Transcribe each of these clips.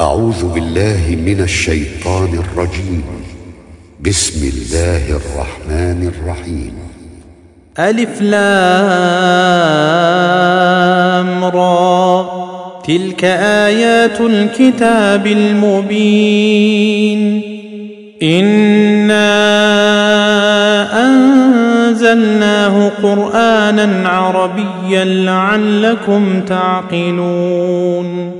أعوذ بالله من الشيطان الرجيم. بسم الله الرحمن الرحيم. ألف لام را. تلك آيات الكتاب المبين. إنا أنزلناه قرآنا عربيا لعلكم تعقلون.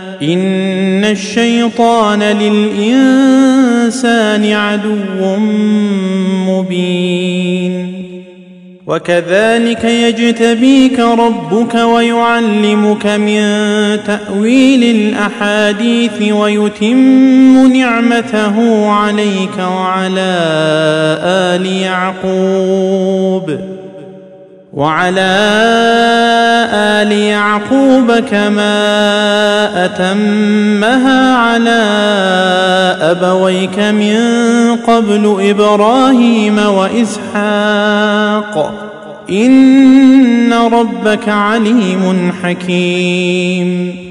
إن الشيطان للإنسان عدو مبين. وكذلك يجتبيك ربك ويعلمك من تأويل الأحاديث ويتم نعمته عليك وعلى آل يعقوب. وعلى آل يعقوب كما أتمها على أبويك من قبل إبراهيم وإسحاق. إن ربك عليم حكيم.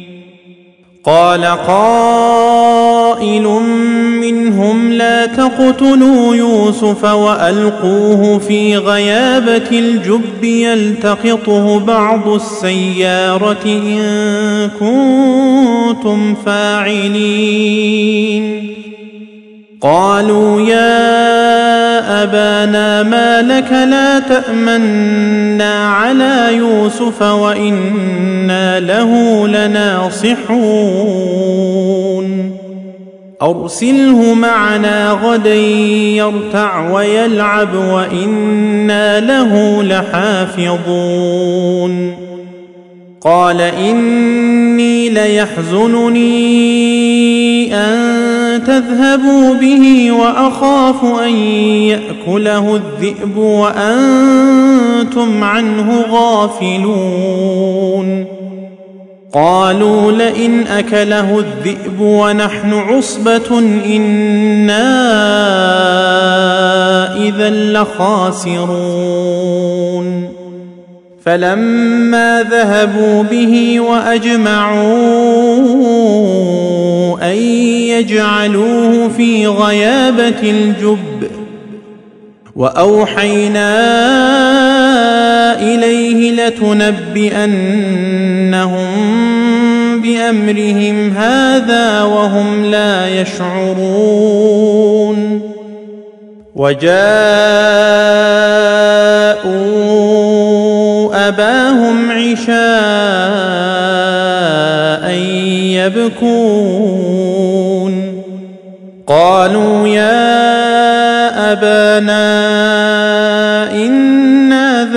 قال قائل منهم لا تقتلوا يوسف وألقوه في غيابة الجب يلتقطه بعض السيارة إن كنتم فاعلين. قالوا يا أبانا ما لك لا تأمنا على يوسف وإنا له لناصحون. أرسله معنا غدا يرتع ويلعب وإنا له لحافظون. قال إني ليحزنني أن تذهبوا به وأخاف أن يأكله الذئب وأنتم عنه غافلون. قالوا لئن أكله الذئب ونحن عصبة إنا إذا لخاسرون. فلما ذهبوا به وأجمعوا أن يجعلوه في غيابة الجب. وأوحينا إليه لتنبئنهم بأمرهم هذا وهم لا يشعرون. وجاءوا أباهم عشاء يبكون. قالوا يا أبانا أنا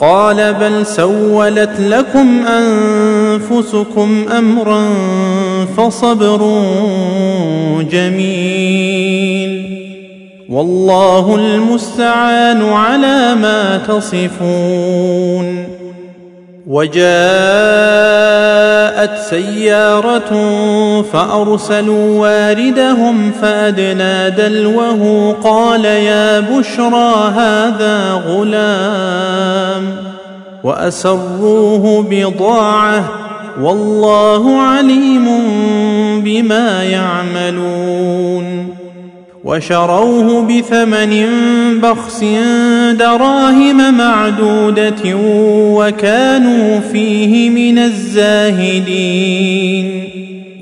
قال بل سولت لكم أنفسكم أمرا فصبر جميل. والله المستعان على ما تصفون. وجاءت سيارة فأرسلوا واردهم فأدنى دلوه قال يا بشرى هذا غلام وأسروه بضاعة والله عليم بما يعملون وشروه بثمن بخس دراهم معدودة وكانوا فيه من الزاهدين.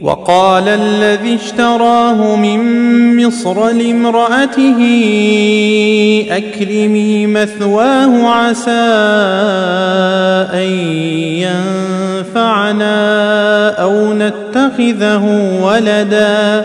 وقال الذي اشتراه من مصر لامرأته أكرمي مثواه عسى أن ينفعنا أو نتخذه ولدا.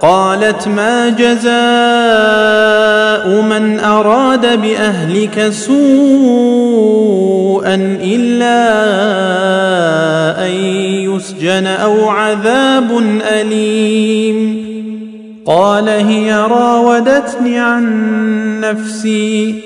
قالت ما جزاء من أراد بأهلك سوءا إلا أن يسجن أو عذاب أليم. قال هي راودتني عن نفسي.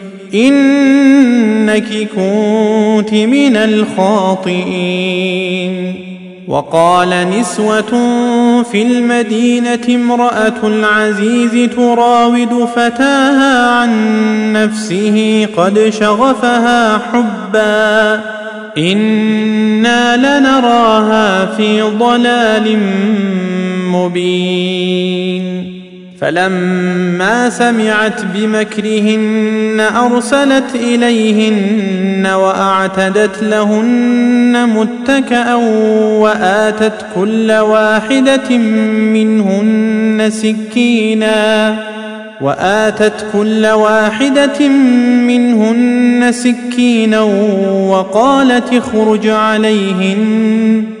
إنك كنت من الخاطئين. وقال نسوة في المدينة امرأة العزيز تراود فتاها عن نفسه قد شغفها حبا. إنا لنراها في ضلال مبين. فلما سمعت بمكرهن أرسلت إليهن وأعتدت لهن متكئا وآتت كل واحدة منهن سكينا وآتت كل واحدة منهن سكينا وقالت اخرج عليهن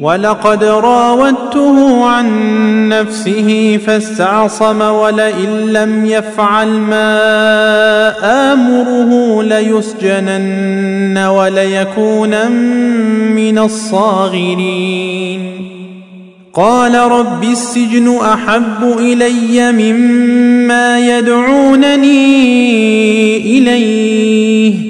ولقد راودته عن نفسه فاستعصم ولئن لم يفعل ما آمره ليسجنن وليكونا من الصاغرين. قال رب السجن أحب إلي مما يدعونني إليه.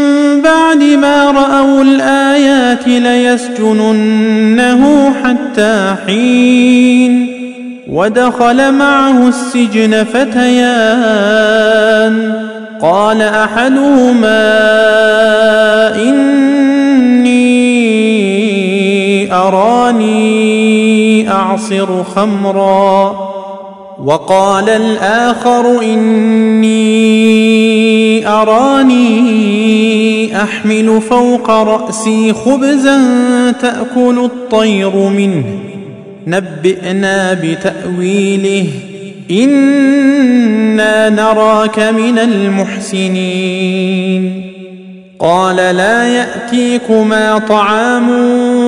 بعد ما رأوا الآيات ليسجننه حتى حين ودخل معه السجن فتيان. قال أحدهما إني أراني أعصر خمرا. وقال الآخر إني أراني أحمل فوق رأسي خبزا تأكل الطير منه. نبئنا بتأويله. إنا نراك من المحسنين. قال لا يأتيكما طعام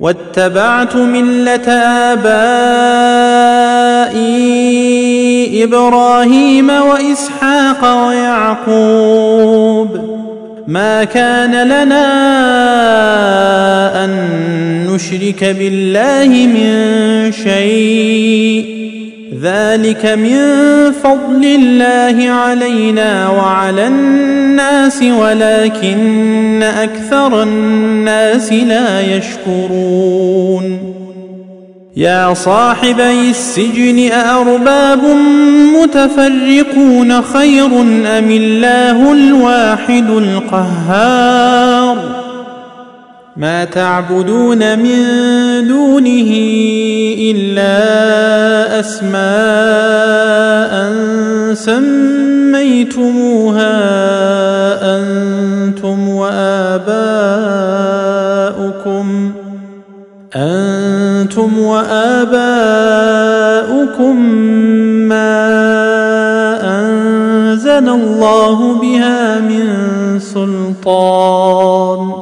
واتبعت ملة آبائي إبراهيم وإسحاق ويعقوب. ما كان لنا أن نشرك بالله من شيء. ذلك من فضل الله علينا وعلى الناس ولكن أكثر الناس لا يشكرون. يا صاحبي السجن أأرباب متفرقون خير أم الله الواحد القهار؟ ما تعبدون من دونه إلا أسماء سميتموها أنتم وآباؤكم أنتم وآباؤكم ما أنزل الله بها من سلطان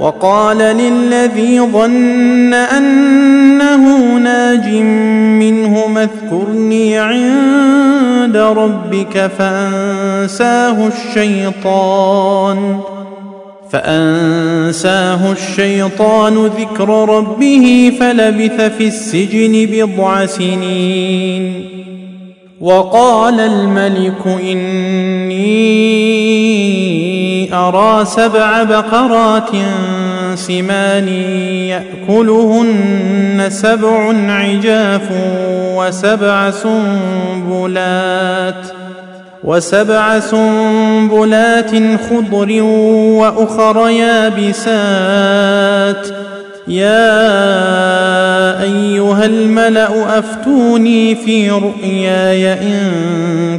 وقال للذي ظن أنه ناج منهما اذكرني عند ربك فأنساه الشيطان فأنساه الشيطان ذكر ربه فلبث في السجن بضع سنين وقال الملك إني أرى سبع بقرات سمان يأكلهن سبع عجاف وسبع سنبلات وسبع سنبلات خضر وأخر يابسات. يا أيها الملأ أفتوني في رؤياي إن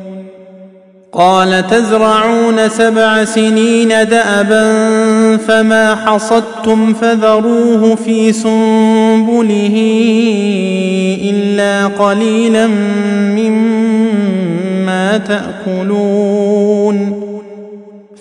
قال تزرعون سبع سنين دأبا فما حصدتم فذروه في سنبله إلا قليلا مما تأكلون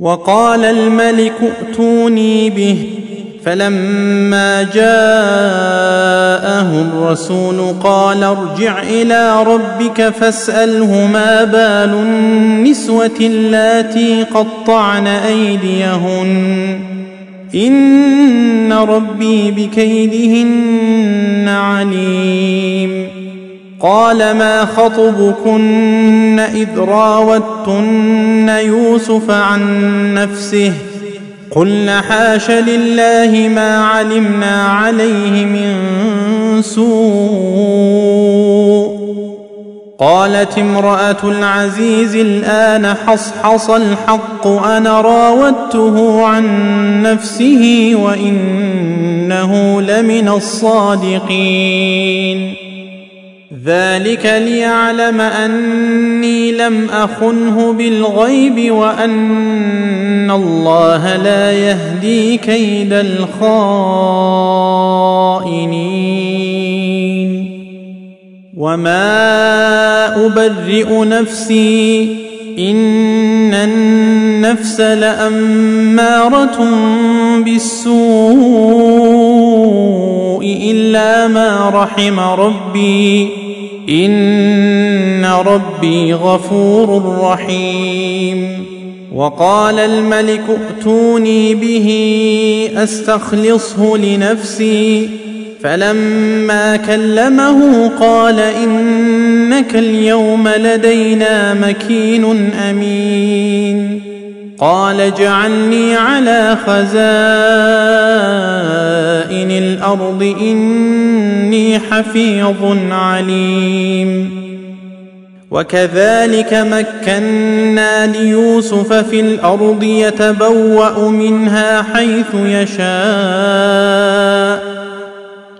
وقال الملك ائتوني به. فلما جاءه الرسول قال ارجع إلى ربك فاسأله ما بال النسوة اللاتي قطعن أيديهن. إن ربي بكيدهن عليم. قال ما خطبكن إذ راوتن يوسف عن نفسه قلن حاش لله ما علمنا عليه من سوء قالت امرأة العزيز الآن حصحص الحق أنا راودته عن نفسه وإنه لمن الصادقين ذلك ليعلم أني لم أخنه بالغيب وأن الله لا يهدي كيد الخائنين. وما أبرئ نفسي إن النفس لأمارة بالسوء إلا ما رحم ربي. ان ربي غفور رحيم وقال الملك ائتوني به استخلصه لنفسي فلما كلمه قال انك اليوم لدينا مكين امين قال اجعلني على خزائن الأرض إني حفيظ عليم. وكذلك مكنا ليوسف في الأرض يتبوأ منها حيث يشاء.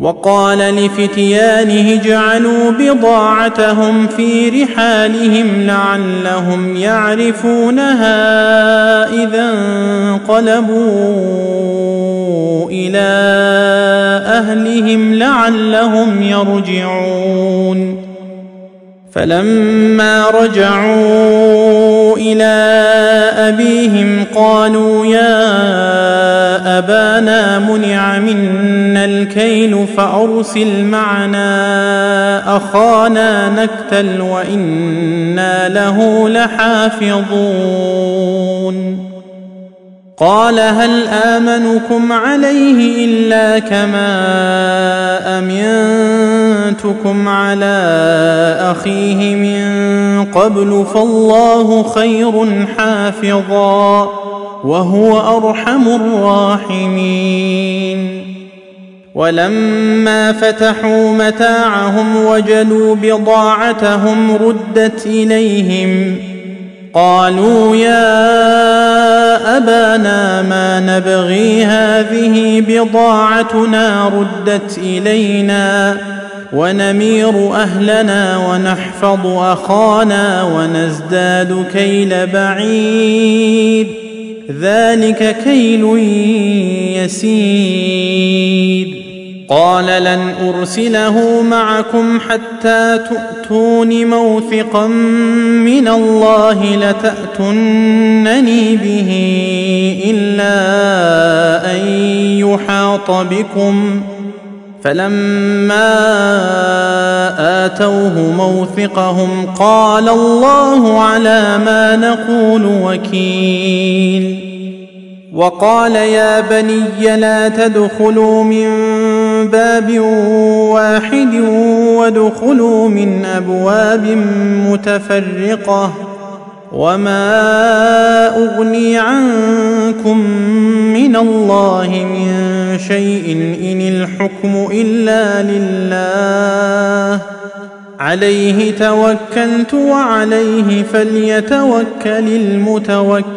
وقال لفتيانه اجعلوا بضاعتهم في رحالهم لعلهم يعرفونها إذا انقلبوا إلى أهلهم لعلهم يرجعون. فلما رجعوا إلى أبيهم قالوا يا أبانا منع منا الكيل فأرسل معنا أخانا نكتل وإنا له لحافظون. قال هل آمنكم عليه إلا كما أمنتكم على أخيه من قبل فالله خير حافظا وهو أرحم الراحمين. ولما فتحوا متاعهم وجدوا بضاعتهم ردت إليهم قالوا يا أبانا ما نبغي هذه بضاعتنا ردت إلينا ونمير أهلنا ونحفظ أخانا ونزداد كيل بعيد ذلك كيل يسير. قال لن أرسله معكم حتى تؤتون موثقا من الله لتاتونني به إلا أن يحاط بكم. فلما آتوه موثقهم قال الله على ما نقول وكيل. وقال يا بني لا تدخلوا من باب واحد وادخلوا من أبواب متفرقة وما أغني عنكم من الله من شيء إن الحكم إلا لله. عليه توكلت وعليه فليتوكل المتوكلون.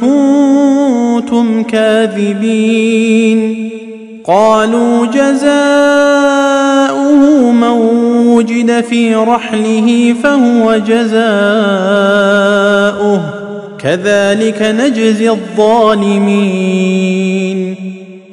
كنتم كاذبين قالوا جزاؤه من وجد في رحله فهو جزاؤه. كذلك نجزي الظالمين.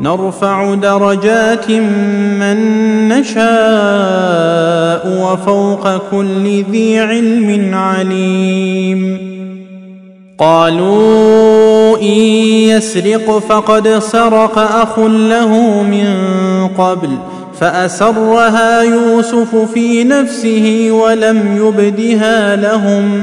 نرفع درجات من نشاء وفوق كل ذي علم عليم. قالوا إن يسرق فقد سرق أخ له من قبل فأسرها يوسف في نفسه ولم يبدها لهم.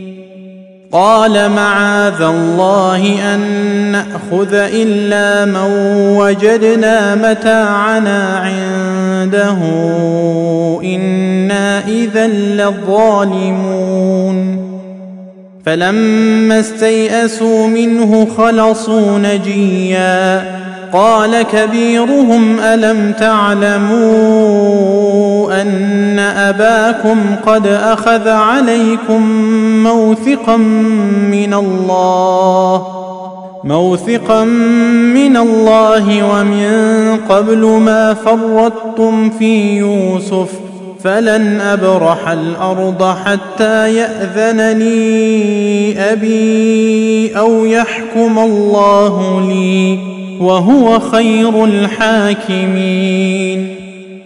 قال معاذ الله أن نأخذ إلا من وجدنا متاعنا عنده. إنا إذا لظالمون. فلما استيئسوا منه خلصوا نجيا. قال كبيرهم ألم تعلموا أن أباكم قد أخذ عليكم موثقا من الله موثقا من الله ومن قبل ما فرطتم في يوسف فلن أبرح الأرض حتى ياذن لي أبي أو يحكم الله لي وهو خير الحاكمين.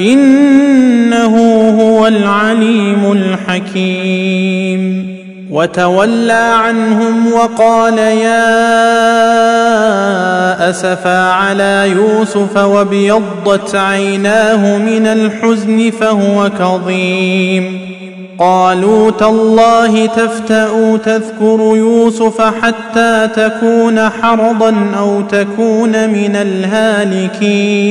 إنه هو العليم الحكيم. وتولى عنهم وقال يا اسفا على يوسف وابيضت عيناه من الحزن فهو كظيم. قالوا تالله تفتأ تذكر يوسف حتى تكون حرضا أو تكون من الهالكين.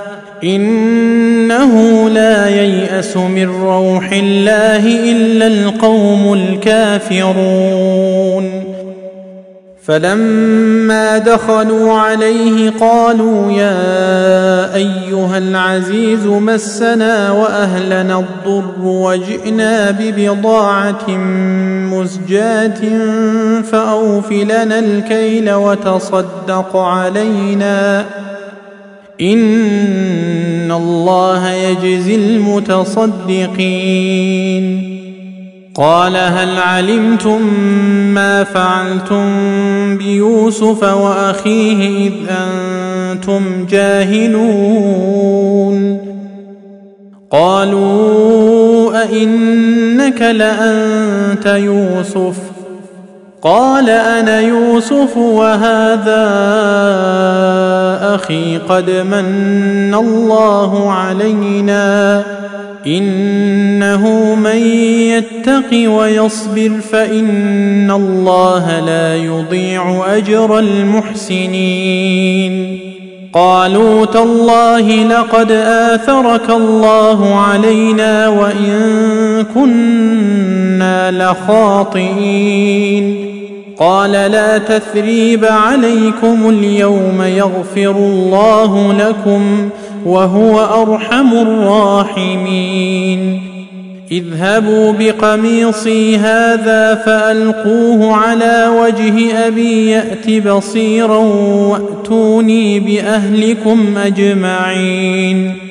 إنه لا ييأس من روح الله إلا القوم الكافرون. فلما دخلوا عليه قالوا يا أيها العزيز مسنا وأهلنا الضر وجئنا ببضاعة مزجاة فاوف لنا الكيل وتصدق علينا. ان الله يجزي المتصدقين قال هل علمتم ما فعلتم بيوسف واخيه اذ أنتم جاهلون قالوا ائنك لانت يوسف قال أنا يوسف وهذا أخي قد من الله علينا إنه من يتق ويصبر فإن الله لا يضيع أجر المحسنين. قالوا تالله لقد آثرك الله علينا وإن كنا لخاطئين. قال لا تثريب عليكم اليوم يغفر الله لكم وهو أرحم الراحمين. اذهبوا بقميصي هذا فألقوه على وجه أبي يأت بصيرا وأتوني بأهلكم أجمعين.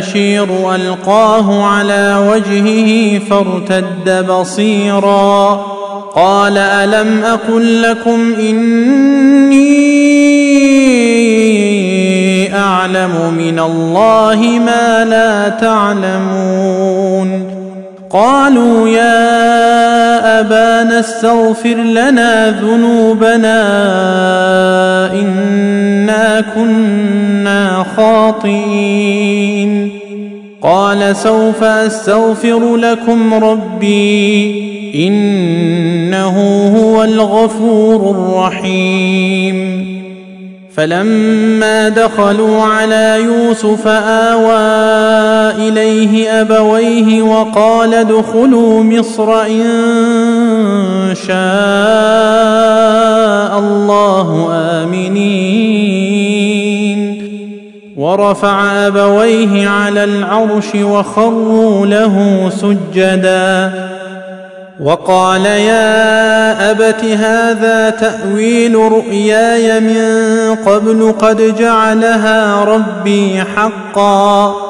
البشير ألقاه على وجهه فارتد بصيرا. قال ألم أقل لكم إني أعلم من الله ما لا تعلمون. قالوا يا أبانا استغفر لنا ذنوبنا إنا كنا خاطئين قال سوف أستغفر لكم ربي إنه هو الغفور الرحيم. فلما دخلوا على يوسف آوى إليه أبويه وقال ادخلوا مصر إن شاء الله آمنين. ورفع أبويه على العرش وخروا له سجدا. وقال يا أبت هذا تأويل رؤياي من قبل قد جعلها ربي حقا.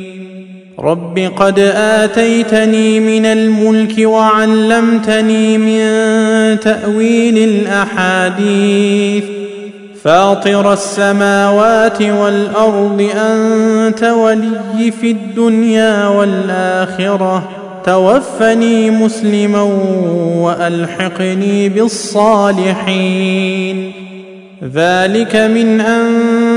رب قد اتيتني من الملك وعلمتني من تاويل الاحاديث فاطر السماوات والارض انت ولي في الدنيا والاخره توفني مسلما والحقني بالصالحين ذلك من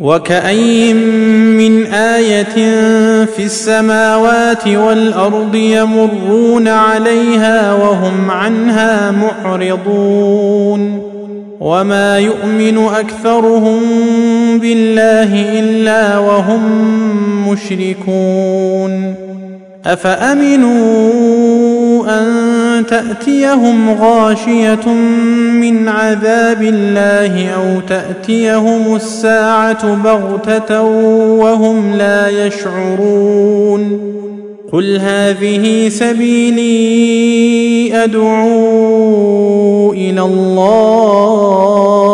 وكأين من آية في السماوات والأرض يمرون عليها وهم عنها معرضون وما يؤمن أكثرهم بالله إلا وهم مشركون أفأمنوا أن تأتيهم غاشية من عذاب الله أو تأتيهم الساعة بغتة وهم لا يشعرون. قل هذه سبيلي أدعو إلى الله.